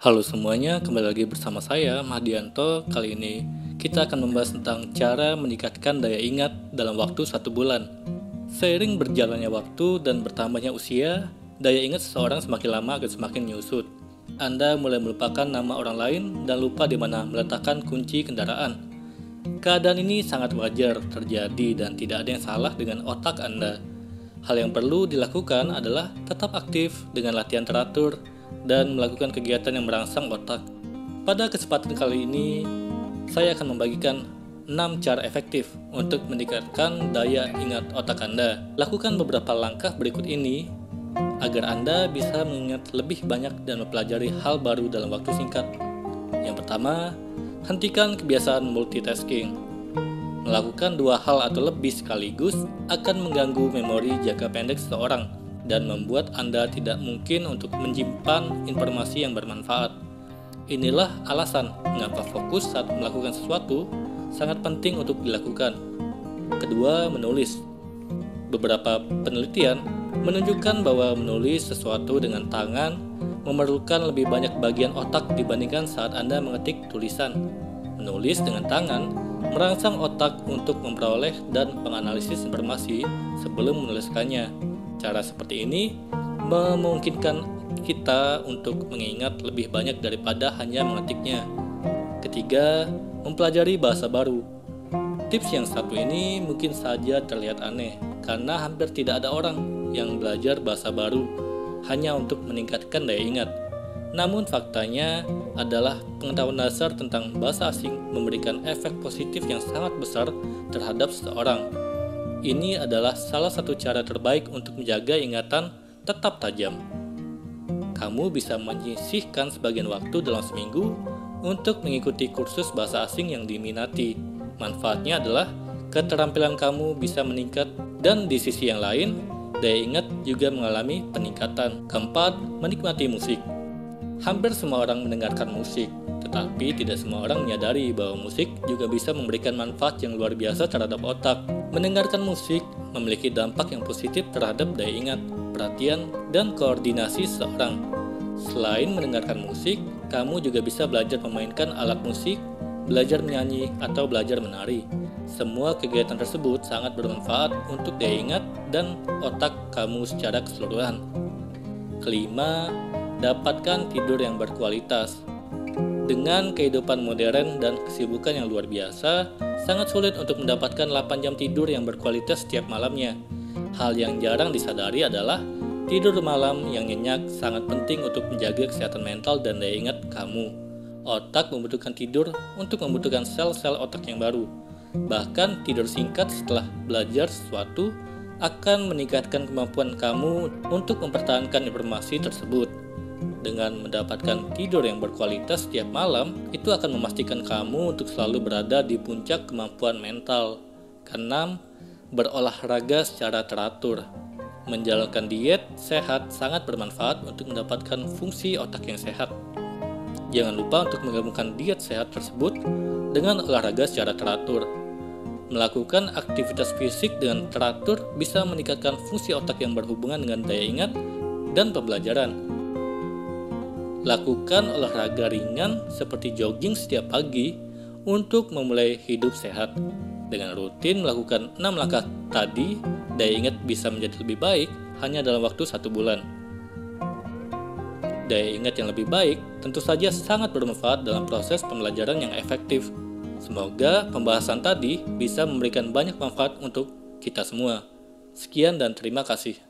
Halo semuanya, kembali lagi bersama saya Mahdianto. Kali ini kita akan membahas tentang cara meningkatkan daya ingat dalam waktu satu bulan. Seiring berjalannya waktu dan bertambahnya usia, daya ingat seseorang semakin lama akan semakin menyusut. Anda mulai melupakan nama orang lain dan lupa di mana meletakkan kunci kendaraan. Keadaan ini sangat wajar terjadi dan tidak ada yang salah dengan otak Anda. Hal yang perlu dilakukan adalah tetap aktif dengan latihan teratur dan melakukan kegiatan yang merangsang otak. Pada kesempatan kali ini, saya akan membagikan 6 cara efektif untuk meningkatkan daya ingat otak Anda. Lakukan beberapa langkah berikut ini agar Anda bisa mengingat lebih banyak dan mempelajari hal baru dalam waktu singkat. Yang pertama, hentikan kebiasaan multitasking. Melakukan dua hal atau lebih sekaligus akan mengganggu memori jangka pendek seseorang dan membuat Anda tidak mungkin untuk menyimpan informasi yang bermanfaat. Inilah alasan mengapa fokus saat melakukan sesuatu sangat penting untuk dilakukan. Kedua, menulis. Beberapa penelitian menunjukkan bahwa menulis sesuatu dengan tangan memerlukan lebih banyak bagian otak dibandingkan saat Anda mengetik tulisan. Menulis dengan tangan merangsang otak untuk memperoleh dan menganalisis informasi sebelum menuliskannya. Cara seperti ini memungkinkan kita untuk mengingat lebih banyak daripada hanya mengetiknya. Ketiga, mempelajari bahasa baru. Tips yang satu ini mungkin saja terlihat aneh karena hampir tidak ada orang yang belajar bahasa baru hanya untuk meningkatkan daya ingat. Namun faktanya adalah pengetahuan dasar tentang bahasa asing memberikan efek positif yang sangat besar terhadap seseorang. Ini adalah salah satu cara terbaik untuk menjaga ingatan tetap tajam. Kamu bisa menyisihkan sebagian waktu dalam seminggu untuk mengikuti kursus bahasa asing yang diminati. Manfaatnya adalah keterampilan kamu bisa meningkat dan di sisi yang lain, daya ingat juga mengalami peningkatan. Keempat, menikmati musik. Hampir semua orang mendengarkan musik, tetapi tidak semua orang menyadari bahwa musik juga bisa memberikan manfaat yang luar biasa terhadap otak. Mendengarkan musik memiliki dampak yang positif terhadap daya ingat, perhatian, dan koordinasi seseorang. Selain mendengarkan musik, kamu juga bisa belajar memainkan alat musik, belajar menyanyi, atau belajar menari. Semua kegiatan tersebut sangat bermanfaat untuk daya ingat dan otak kamu secara keseluruhan. Kelima, dapatkan tidur yang berkualitas. Dengan kehidupan modern dan kesibukan yang luar biasa, sangat sulit untuk mendapatkan 8 jam tidur yang berkualitas setiap malamnya. Hal yang jarang disadari adalah tidur malam yang nyenyak sangat penting untuk menjaga kesehatan mental dan daya ingat kamu. Otak membutuhkan tidur untuk membutuhkan sel-sel otak yang baru. Bahkan tidur singkat setelah belajar sesuatu akan meningkatkan kemampuan kamu untuk mempertahankan informasi tersebut dengan mendapatkan tidur yang berkualitas setiap malam, itu akan memastikan kamu untuk selalu berada di puncak kemampuan mental. Keenam, berolahraga secara teratur. Menjalankan diet sehat sangat bermanfaat untuk mendapatkan fungsi otak yang sehat. Jangan lupa untuk menggabungkan diet sehat tersebut dengan olahraga secara teratur. Melakukan aktivitas fisik dengan teratur bisa meningkatkan fungsi otak yang berhubungan dengan daya ingat dan pembelajaran Lakukan olahraga ringan seperti jogging setiap pagi untuk memulai hidup sehat. Dengan rutin melakukan 6 langkah tadi, daya ingat bisa menjadi lebih baik hanya dalam waktu satu bulan. Daya ingat yang lebih baik tentu saja sangat bermanfaat dalam proses pembelajaran yang efektif. Semoga pembahasan tadi bisa memberikan banyak manfaat untuk kita semua. Sekian dan terima kasih.